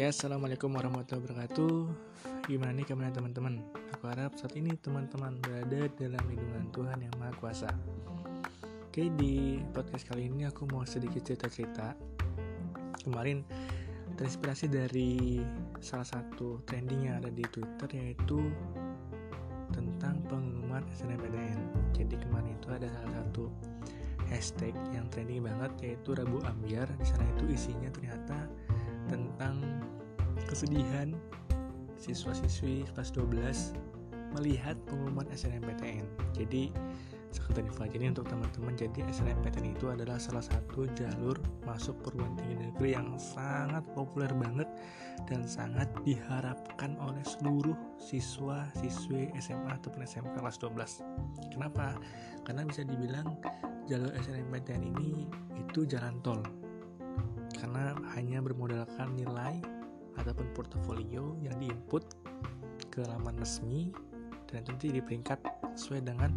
Ya, assalamualaikum warahmatullahi wabarakatuh. Gimana nih kabarnya teman-teman? Aku harap saat ini teman-teman berada dalam lindungan Tuhan yang Maha Kuasa. Oke, di podcast kali ini aku mau sedikit cerita-cerita. Kemarin terinspirasi dari salah satu trending yang ada di Twitter yaitu tentang pengumuman SNMPTN. Jadi kemarin itu ada salah satu hashtag yang trending banget yaitu Rabu Ambiar. Di sana itu isinya ternyata kesedihan siswa-siswi kelas 12 melihat pengumuman SNMPTN. Jadi sekedar info aja nih untuk teman-teman jadi SNMPTN itu adalah salah satu jalur masuk perguruan tinggi negeri yang sangat populer banget dan sangat diharapkan oleh seluruh siswa siswi SMA ataupun SMK kelas 12 kenapa? karena bisa dibilang jalur SNMPTN ini itu jalan tol karena hanya bermodalkan nilai ataupun portofolio yang diinput ke laman resmi dan nanti di peringkat sesuai dengan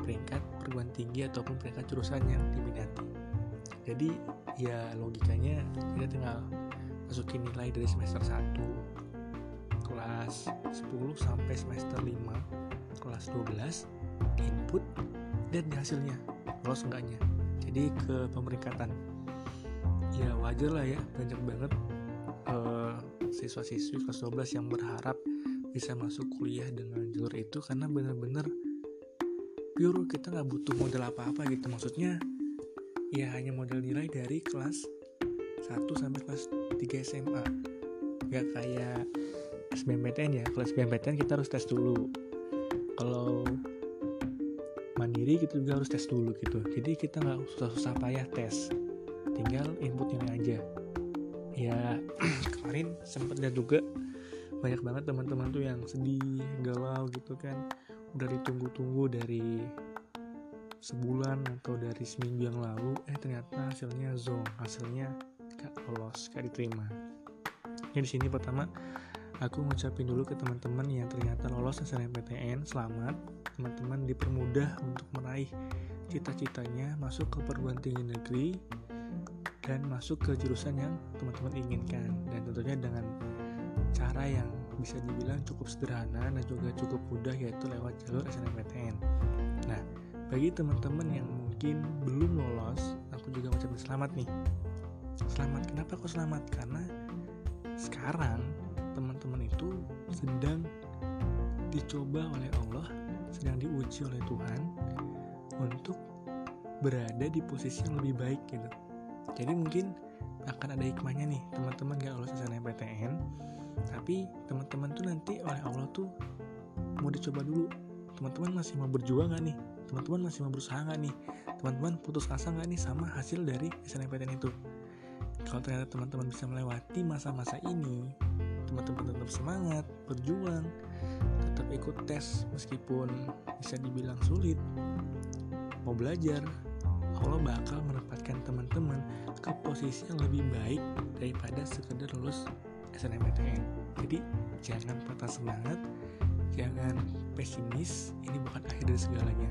peringkat perguruan tinggi ataupun peringkat jurusan yang diminati. Jadi ya logikanya kita tinggal masukin nilai dari semester 1 kelas 10 sampai semester 5 kelas 12 input dan hasilnya lolos enggaknya jadi ke pemeringkatan ya wajar lah ya banyak banget uh, siswa-siswi kelas 12 yang berharap bisa masuk kuliah dengan jalur itu karena bener-bener pure kita nggak butuh modal apa-apa gitu. Maksudnya ya hanya modal nilai dari kelas 1 sampai kelas 3 SMA nggak kayak SBMPTN ya. Kelas SBMPTN kita harus tes dulu. Kalau mandiri kita juga harus tes dulu gitu. Jadi kita nggak susah-susah payah tes. Tinggal input ini aja. Ya kemarin sempat lihat juga. Banyak banget teman-teman tuh yang sedih galau gitu kan. Udah ditunggu-tunggu dari sebulan atau dari seminggu yang lalu eh ternyata hasilnya zong hasilnya gak lolos gak diterima. Ya di sini pertama aku ngucapin dulu ke teman-teman yang ternyata lolos SNMPTN selamat. Teman-teman dipermudah untuk meraih cita-citanya masuk ke perguruan tinggi negeri dan masuk ke jurusan yang teman-teman inginkan dan tentunya dengan cara yang bisa dibilang cukup sederhana dan juga cukup mudah yaitu lewat jalur SNMPTN. Nah, bagi teman-teman yang mungkin belum lolos, aku juga mengucapkan selamat nih. Selamat, kenapa kok selamat? Karena sekarang teman-teman itu sedang dicoba oleh Allah, sedang diuji oleh Tuhan untuk berada di posisi yang lebih baik gitu jadi mungkin akan ada hikmahnya nih teman-teman gak lulus SNMPTN tapi teman-teman tuh nanti oleh Allah tuh mau dicoba dulu. Teman-teman masih mau berjuang gak nih? Teman-teman masih mau berusaha gak nih? Teman-teman putus asa gak nih sama hasil dari SNMPTN itu? Kalau ternyata teman-teman bisa melewati masa-masa ini teman-teman tetap semangat berjuang tetap ikut tes meskipun bisa dibilang sulit mau belajar Allah bakal menempatkan teman-teman ke posisi yang lebih baik daripada sekedar lulus SNMPTN. Jadi jangan patah semangat, jangan pesimis, ini bukan akhir dari segalanya.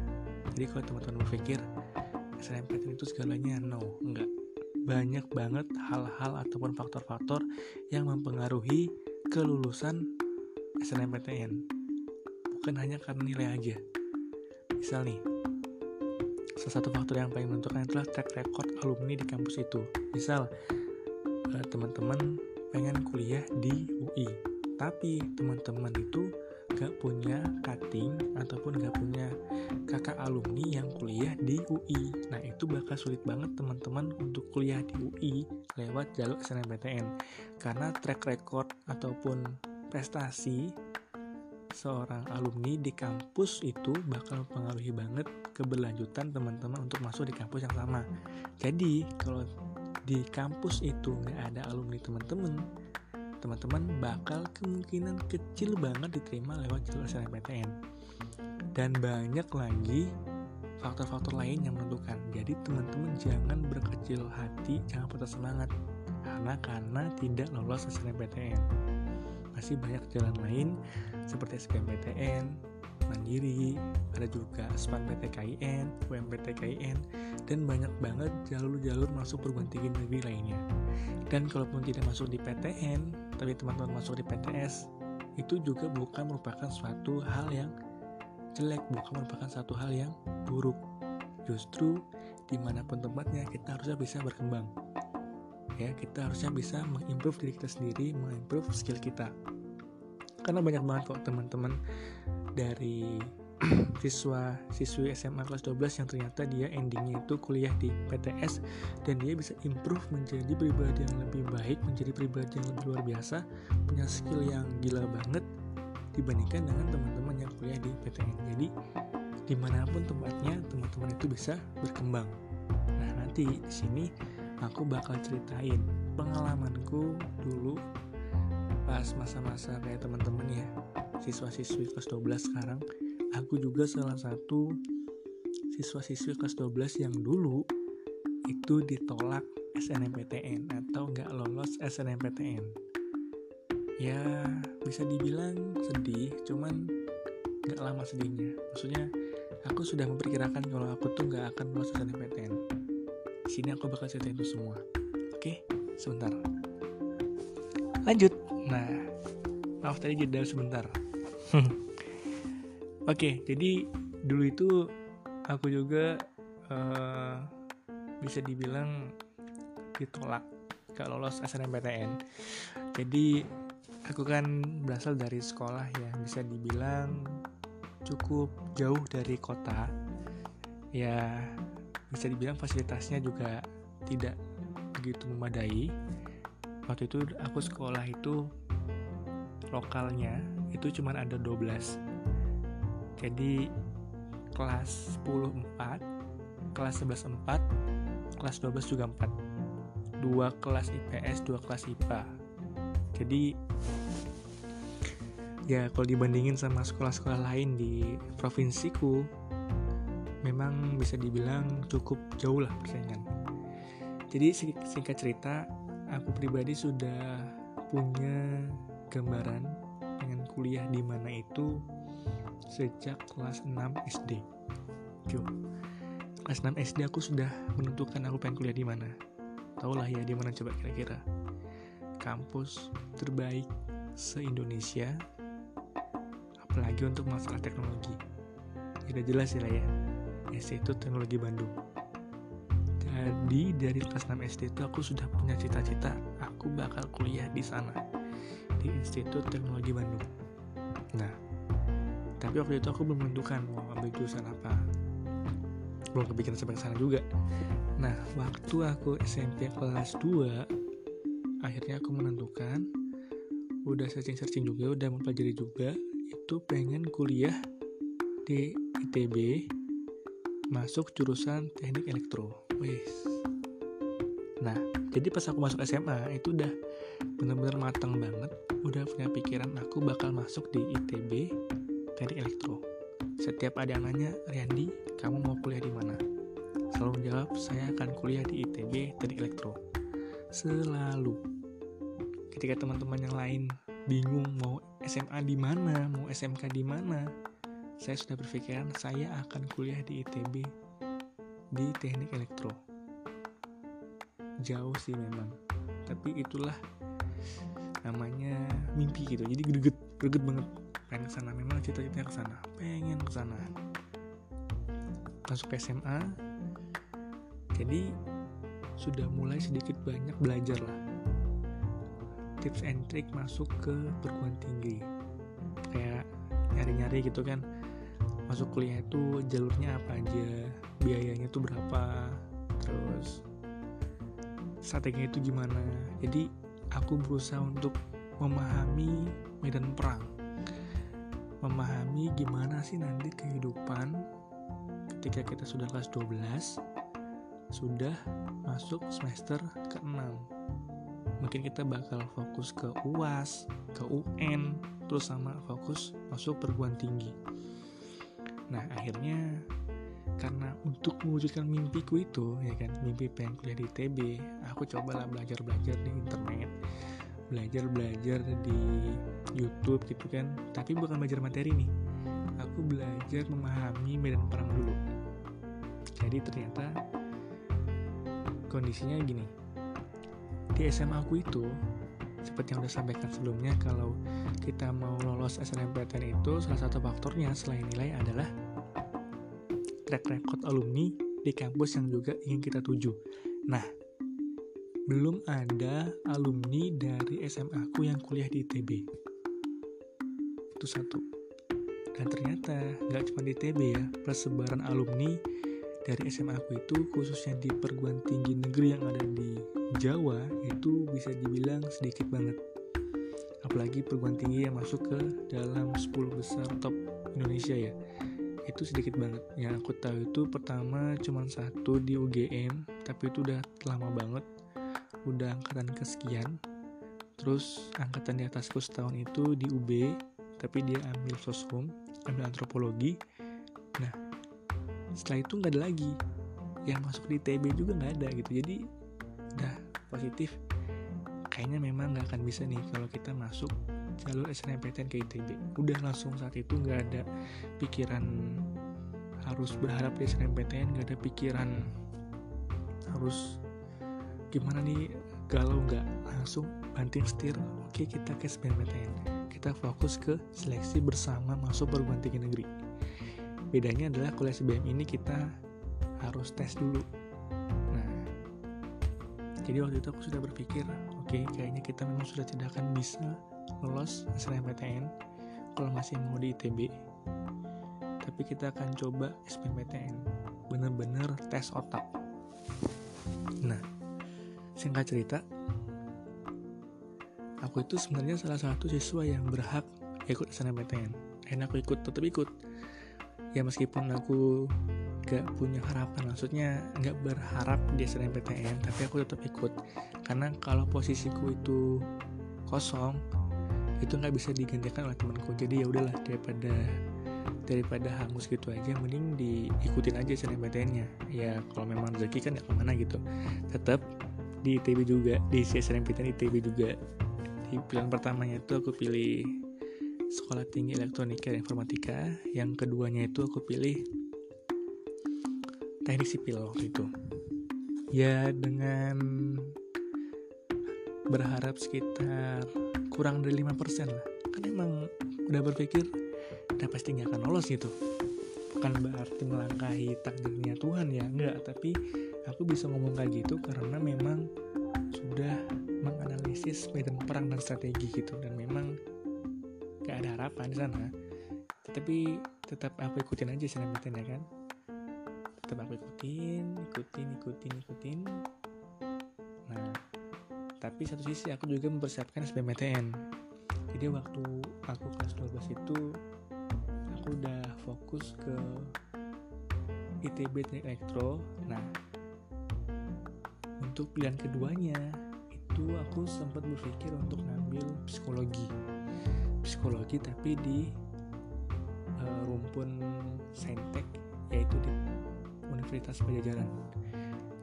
Jadi kalau teman-teman berpikir SNMPTN itu segalanya, no, enggak. Banyak banget hal-hal ataupun faktor-faktor yang mempengaruhi kelulusan SNMPTN. Bukan hanya karena nilai aja. Misal nih, Salah satu faktor yang paling menentukan adalah track record alumni di kampus itu. Misal, eh, teman-teman pengen kuliah di UI, tapi teman-teman itu gak punya cutting ataupun gak punya kakak alumni yang kuliah di UI. Nah itu bakal sulit banget teman-teman untuk kuliah di UI lewat jalur SNMPTN karena track record ataupun prestasi seorang alumni di kampus itu bakal mempengaruhi banget keberlanjutan teman-teman untuk masuk di kampus yang sama. Jadi kalau di kampus itu nggak ada alumni teman-teman, teman-teman bakal kemungkinan kecil banget diterima lewat jalur SNMPTN. Dan banyak lagi faktor-faktor lain yang menentukan. Jadi teman-teman jangan berkecil hati, jangan putus semangat karena karena tidak lolos SNMPTN masih banyak jalan lain seperti SBMPTN, Mandiri, ada juga SPAN PTKIN, UMPT KIN, dan banyak banget jalur-jalur masuk perguruan tinggi negeri lainnya. Dan kalaupun tidak masuk di PTN, tapi teman-teman masuk di PTS itu juga bukan merupakan suatu hal yang jelek bukan merupakan satu hal yang buruk justru di mana pun tempatnya kita harusnya bisa berkembang ya kita harusnya bisa mengimprove diri kita sendiri mengimprove skill kita. Karena banyak banget kok teman-teman dari siswa siswi SMA kelas 12 yang ternyata dia endingnya itu kuliah di PTS dan dia bisa improve menjadi pribadi yang lebih baik menjadi pribadi yang lebih luar biasa punya skill yang gila banget dibandingkan dengan teman-teman yang kuliah di PTN jadi di mana pun tempatnya teman-teman itu bisa berkembang. Nah nanti di sini aku bakal ceritain pengalamanku dulu pas masa-masa kayak teman-teman ya siswa-siswi kelas 12 sekarang. Aku juga salah satu siswa-siswi kelas 12 yang dulu itu ditolak SNMPTN atau nggak lolos SNMPTN ya bisa dibilang sedih cuman nggak lama sedihnya. Maksudnya aku sudah memperkirakan kalau aku tuh nggak akan lolos SNMPTN sini aku bakal ceritain itu semua. Oke? Sebentar. Lanjut. Nah maaf tadi jeda sebentar. Oke, jadi dulu itu aku juga uh, bisa dibilang ditolak gak lolos SNMPTN. Jadi aku kan berasal dari sekolah yang bisa dibilang cukup jauh dari kota. Ya bisa dibilang fasilitasnya juga tidak begitu memadai. Waktu itu aku sekolah itu lokalnya itu cuma ada 12 jadi kelas 10 4 kelas 11 4 kelas 12 juga 4 dua kelas IPS dua kelas IPA jadi ya kalau dibandingin sama sekolah-sekolah lain di provinsiku memang bisa dibilang cukup jauh lah persaingan jadi singkat cerita aku pribadi sudah punya gambaran dengan kuliah di mana itu sejak kelas 6 SD. Yo, kelas 6 SD aku sudah menentukan aku pengen kuliah di mana. Tahu lah ya di mana coba kira-kira. Kampus terbaik se-Indonesia, apalagi untuk masalah teknologi. Tidak jelas ya lah ya. Institut Teknologi Bandung. Jadi dari kelas 6 SD itu aku sudah punya cita-cita aku bakal kuliah di sana di Institut Teknologi Bandung. Nah, tapi waktu itu aku belum menentukan mau ambil jurusan apa belum kepikiran sampai sana juga nah waktu aku SMP kelas 2 akhirnya aku menentukan udah searching-searching juga udah mempelajari juga itu pengen kuliah di ITB masuk jurusan teknik elektro wes nah jadi pas aku masuk SMA itu udah bener-bener matang banget udah punya pikiran aku bakal masuk di ITB teknik elektro. Setiap ada yang nanya, Riandi, kamu mau kuliah di mana? Selalu menjawab, saya akan kuliah di ITB teknik elektro. Selalu. Ketika teman-teman yang lain bingung mau SMA di mana, mau SMK di mana, saya sudah berpikiran saya akan kuliah di ITB di teknik elektro. Jauh sih memang, tapi itulah namanya mimpi gitu. Jadi greget, greget banget. Pengen ke sana memang cita-citanya ke sana pengen ke sana masuk SMA jadi sudah mulai sedikit banyak belajar lah. Tips and trick masuk ke perguruan tinggi. Kayak nyari-nyari gitu kan masuk kuliah itu jalurnya apa aja? Biayanya itu berapa? Terus strateginya itu gimana? Jadi aku berusaha untuk memahami medan perang. Memahami gimana sih nanti kehidupan ketika kita sudah kelas 12 sudah masuk semester ke-6 mungkin kita bakal fokus ke UAS, ke UN, terus sama fokus masuk perguruan tinggi. Nah, akhirnya karena untuk mewujudkan mimpiku itu, ya kan, mimpi pengen kuliah di TB, aku cobalah belajar-belajar di internet, belajar-belajar di YouTube gitu kan. Tapi bukan belajar materi nih aku belajar memahami medan perang dulu. Jadi ternyata kondisinya gini di SMA aku itu seperti yang udah sampaikan sebelumnya kalau kita mau lolos SNMPTN itu salah satu faktornya selain nilai adalah track record alumni di kampus yang juga ingin kita tuju. Nah, belum ada alumni dari SMA aku yang kuliah di ITB. Itu satu. Dan ternyata nggak cuma di ITB ya, persebaran alumni dari SMA aku itu khususnya di perguruan tinggi negeri yang ada di Jawa itu bisa dibilang sedikit banget. Apalagi perguruan tinggi yang masuk ke dalam 10 besar top Indonesia ya. Itu sedikit banget. Yang aku tahu itu pertama cuma satu di UGM tapi itu udah lama banget. Udah angkatan kesekian. Terus angkatan di atasku setahun itu di UB tapi dia ambil soshum ambil antropologi. Nah setelah itu nggak ada lagi. Yang masuk di TB juga nggak ada gitu. Jadi udah positif. Kayaknya memang nggak akan bisa nih kalau kita masuk jalur SNMPTN ke ITB udah langsung saat itu nggak ada pikiran harus berharap di SNMPTN nggak ada pikiran harus gimana nih kalau nggak? Langsung banting setir. Oke kita ke SNMPTN kita fokus ke seleksi bersama masuk perguruan tinggi negeri bedanya adalah kuliah SBM ini kita harus tes dulu. Nah jadi waktu itu aku sudah berpikir oke okay, kayaknya kita memang sudah tidak akan bisa lolos SNMPTN kalau masih mau di ITB tapi kita akan coba SBMPTN bener-bener tes otak. Nah singkat cerita aku itu sebenarnya salah satu siswa yang berhak ikut SNMPTN dan aku ikut tetap ikut ya meskipun aku gak punya harapan maksudnya gak berharap di SNMPTN tapi aku tetap ikut. Karena kalau posisiku itu kosong itu nggak bisa digantikan oleh temanku. Jadi ya udahlah daripada daripada hangus gitu aja mending diikutin aja SNMPTN-nya ya kalau memang rezeki kan ya ke mana gitu. Tetap di ITB juga di SNMPTN ITB juga. Di pilihan pertamanya itu aku pilih sekolah tinggi elektronika dan informatika. Yang keduanya itu aku pilih teknik sipil waktu itu. Ya dengan berharap sekitar kurang dari 5% lah. Kan emang udah berpikir udah pasti nggak akan lolos gitu. Bukan berarti melangkahi takdirnya Tuhan ya enggak tapi aku bisa ngomong kayak gitu karena memang sudah menganalisis medan perang dan strategi gitu. Dan memang ada harapan di sana. Tetapi tetap aku ikutin aja SNMPTN ya kan? Tetap aku ikutin ikutin ikutin ikutin. Nah tapi satu sisi aku juga mempersiapkan SBMPTN jadi waktu aku kelas 12 itu aku udah fokus ke ITB Teknik Elektro. Nah untuk pilihan keduanya itu aku sempat berpikir untuk ngambil psikologi psikologi tapi di uh, rumpun saintek yaitu di Universitas Pajajaran.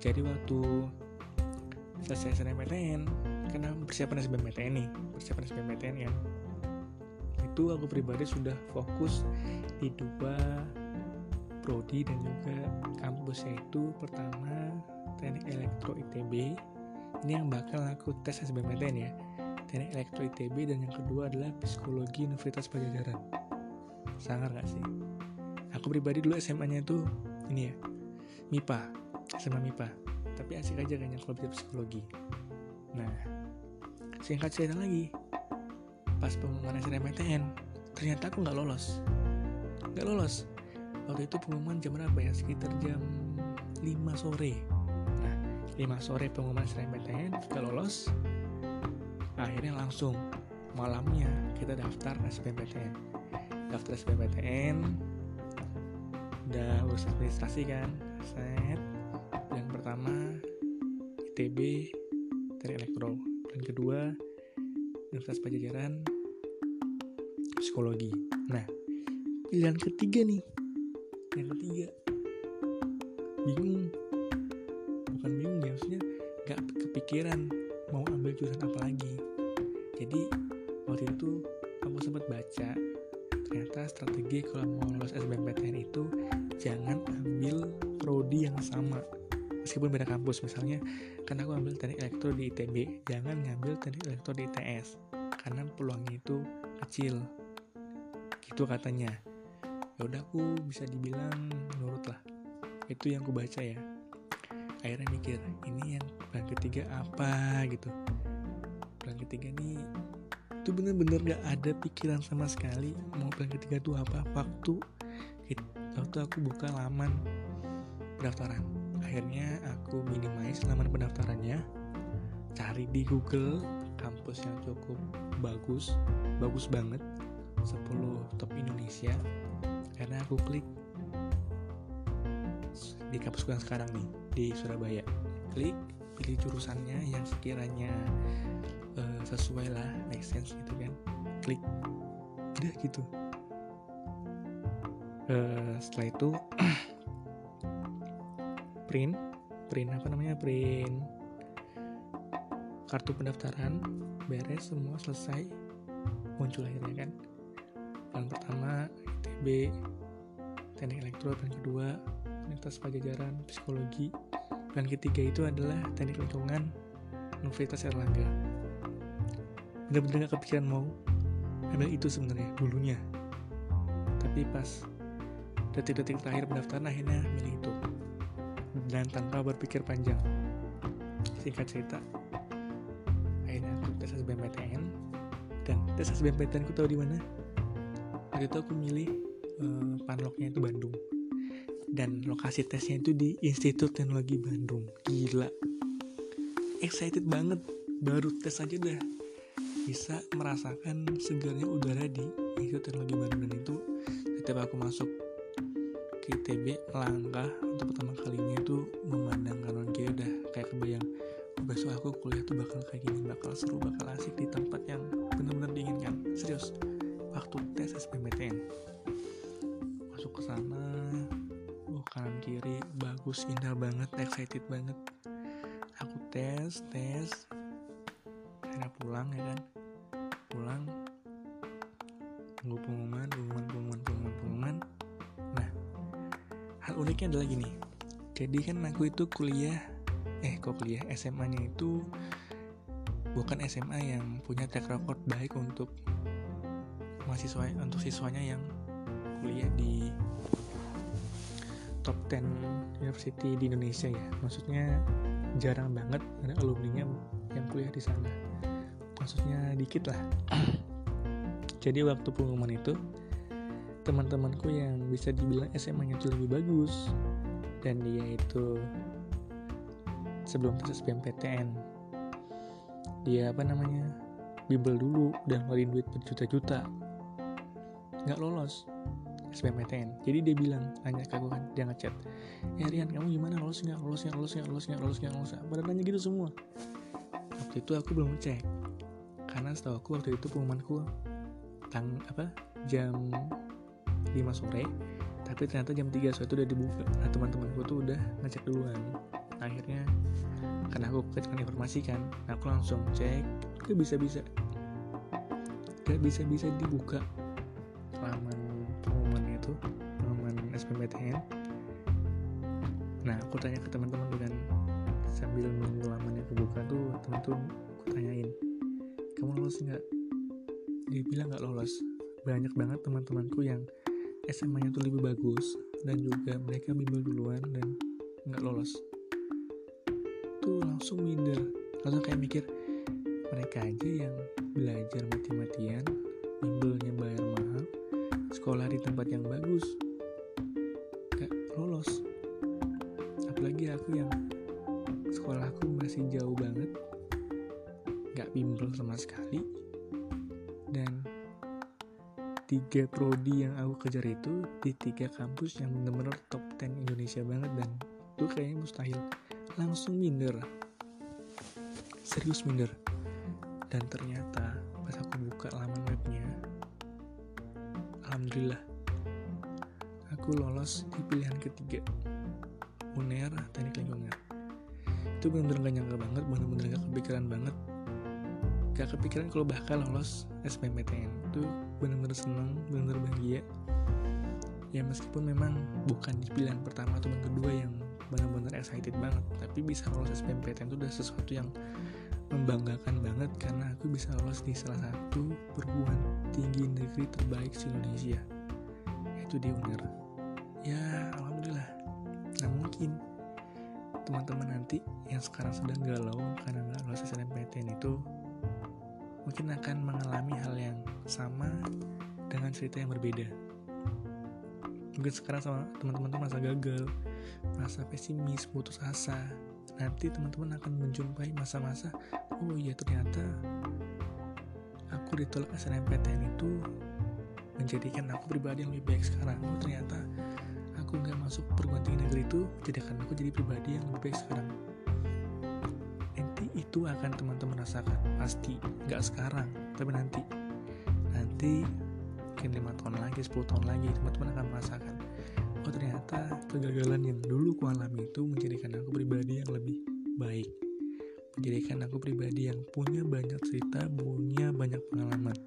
Jadi waktu selesai SNMPTN karena persiapan SBMPTN nih persiapan SBMPTN ya itu aku pribadi sudah fokus di dua prodi dan juga kampus yaitu pertama teknik elektro ITB ini yang bakal aku tes SBMPTN ya teknik elektro ITB dan yang kedua adalah psikologi Universitas Pajajaran. Sangat gak sih? Aku pribadi dulu SMA-nya itu ini ya MIPA SMA MIPA tapi asik aja kayaknya kalau bisa psikologi. Nah singkat cerita lagi. Pas pengumuman SNMPTN ternyata aku nggak lolos. Nggak lolos. Waktu itu pengumuman jam berapa ya? Sekitar jam 5 sore. Nah 5 sore pengumuman SNMPTN nggak lolos akhirnya langsung malamnya kita daftar SBMPTN daftar SBMPTN udah urus administrasi kan set. Yang pertama ITB dari elektro. Dan kedua Universitas Pajajaran psikologi. Nah pilihan ketiga nih yang ketiga bingung. Bukan bingung ya maksudnya gak kepikiran mau ambil jurusan apa lagi jadi waktu itu aku sempat baca ternyata strategi kalau mau lolos SBMPTN itu jangan ambil prodi yang sama. Meskipun beda kampus misalnya kan aku ambil teknik elektro di ITB jangan ngambil teknik elektro di ITS karena peluangnya itu kecil. Gitu katanya. Ya udah aku bisa dibilang nurut lah. Itu yang aku baca ya. Akhirnya mikir ini yang bulan ketiga apa? Gitu bulan ketiga nih. Itu bener-bener gak ada pikiran sama sekali mau bulan ketiga tuh apa. Waktu waktu aku buka laman pendaftaran. Akhirnya aku minimize laman pendaftarannya cari di Google kampus yang cukup bagus bagus banget 10 top Indonesia. Karena aku klik di kampus yang sekarang nih di Surabaya. Klik pilih jurusannya yang sekiranya uh, sesuai lah make sense gitu kan. Klik. Udah gitu. Uh, setelah itu print. Print apa namanya? Print. Kartu pendaftaran. Beres semua selesai. Muncul akhirnya kan. Yang pertama ITB teknik elektro dan kedua. Universitas Pajajaran Psikologi dan ketiga itu adalah teknik lingkungan Universitas Erlangga. Bener-bener gak kepikiran mau ambil itu sebenarnya dulunya. Tapi pas detik-detik terakhir pendaftaran akhirnya milih itu. Dan tanpa berpikir panjang. Singkat cerita akhirnya aku tes SBMPTN dan tes SBMPTN aku tahu di mana? Waktu itu aku milih uh, panloknya itu Bandung dan lokasi tesnya itu di Institut Teknologi Bandung. Gila. Excited banget. Baru tes aja udah bisa merasakan segarnya udara di Institut Teknologi Bandung. Dan itu setiap aku masuk ke ITB langkah untuk pertama kalinya itu memandang kanan kiri udah kayak kebayang. Besok aku kuliah tuh bakal kayak gini bakal seru bakal asik di tempat yang benar-benar diinginkan. Serius waktu tes SBMPTN masuk ke sana oh kanan kiri bagus indah banget excited banget. Aku tes tes. Akhirnya pulang ya kan? Pulang. Tunggu pengumuman pengumuman pengumuman pengumuman pengumuman. Nah hal uniknya adalah gini. Jadi kan aku itu kuliah eh kok kuliah? SMA nya itu bukan SMA yang punya track record baik untuk mahasiswa untuk siswanya yang kuliah di 10 university di Indonesia ya. Maksudnya jarang banget ada alumni yang kuliah di sana. Maksudnya dikit lah. Jadi waktu pengumuman itu teman-temanku yang bisa dibilang SMA-nya itu lebih bagus. Dan dia itu sebelum tes SBMPTN dia apa namanya bimbel dulu dan ngeluarin duit berjuta-juta. Nggak lolos SBMPTN jadi dia bilang nanya ke aku kan dia ngechat. Ya Rian kamu gimana? Lolos nggak? Lolos nggak? Lolos nggak? Lolos nggak? Lolos nggak? Lolos pada nanya gitu semua. Waktu itu aku belum cek karena setahu aku waktu itu pengumumanku tang apa jam 5 sore tapi ternyata jam 3 sore itu udah dibuka. Nah teman-temanku tuh udah ngecek duluan. Akhirnya karena aku kecepatan informasi kan nah aku langsung cek. Ke bisa-bisa? Gak bisa-bisa dibuka itu laman SBMPTN nah aku tanya ke teman-teman dengan sambil nunggu lamannya kebuka tuh teman tuh aku tanyain kamu lolos nggak? Dia bilang nggak lolos. Banyak banget teman-temanku yang SMA nya tuh lebih bagus dan juga mereka bimbel duluan dan nggak lolos. Tuh langsung minder langsung kayak mikir mereka aja yang belajar mati-matian bimbelnya bayar mahal sekolah di tempat yang bagus gak lolos. Apalagi aku yang sekolahku masih jauh banget gak bimbel sama sekali. Dan tiga prodi yang aku kejar itu di tiga kampus yang bener-bener top 10 Indonesia banget dan itu kayaknya mustahil. Langsung minder. Serius minder. Dan ternyata pas aku buka laman webnya Alhamdulillah. Aku lolos di pilihan ketiga. UNER Teknik Lingkungan. Itu bener-bener gak nyangka banget bener-bener gak kepikiran banget. Gak kepikiran kalau bakal lolos SBMPTN itu bener-bener seneng bener-bener bahagia. Ya meskipun memang bukan di pilihan pertama atau kedua yang benar-benar excited banget tapi bisa lolos SBMPTN itu udah sesuatu yang membanggakan banget karena aku bisa lolos di salah satu perguruan tinggi negeri terbaik di Indonesia yaitu di UNER ya alhamdulillah. Nah mungkin. Teman-teman nanti yang sekarang sedang galau karena nggak lolos SNMPTN itu mungkin akan mengalami hal yang sama dengan cerita yang berbeda. Mungkin sekarang sama teman-teman tuh merasa gagal merasa pesimis putus asa nanti teman-teman akan menjumpai masa-masa oh iya ternyata aku ditolak SNMPTN itu menjadikan aku pribadi yang lebih baik sekarang. Oh ternyata aku nggak masuk perguruan tinggi negeri itu menjadikan aku jadi pribadi yang lebih baik sekarang. Nanti itu akan teman-teman rasakan. Pasti nggak sekarang tapi nanti. Nanti mungkin lima tahun lagi 10 tahun lagi teman-teman akan merasakan oh ternyata kegagalan yang dulu ku alami itu menjadikan aku pribadi yang lebih baik menjadikan aku pribadi yang punya banyak cerita, punya banyak pengalaman.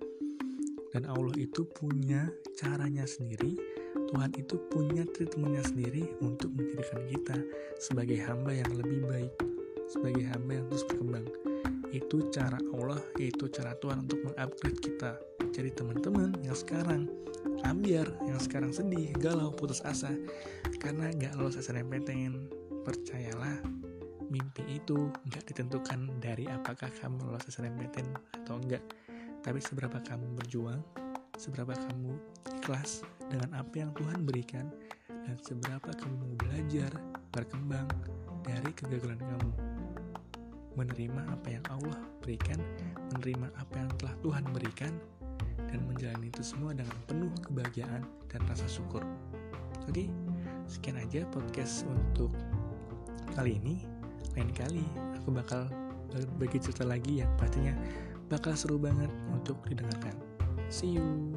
Dan Allah itu punya caranya sendiri, Tuhan itu punya treatmentnya sendiri untuk menjadikan kita sebagai hamba yang lebih baik, sebagai hamba yang terus berkembang. Itu cara Allah, itu cara Tuhan untuk mengupgrade kita. Jadi teman-teman yang sekarang. Ambiar, yang sekarang sedih, galau, putus asa, karena gak lolos SNMPTN, percayalah mimpi itu nggak ditentukan dari apakah kamu lolos SNMPTN atau enggak, tapi seberapa kamu berjuang, seberapa kamu ikhlas dengan apa yang Tuhan berikan, dan seberapa kamu belajar, berkembang dari kegagalan kamu. Menerima apa yang Allah berikan, menerima apa yang telah Tuhan berikan, dan menjalani itu semua dengan penuh kebahagiaan dan rasa syukur. Oke, sekian aja podcast untuk kali ini lain kali aku bakal berbagi cerita lagi yang pastinya bakal seru banget untuk didengarkan. See you.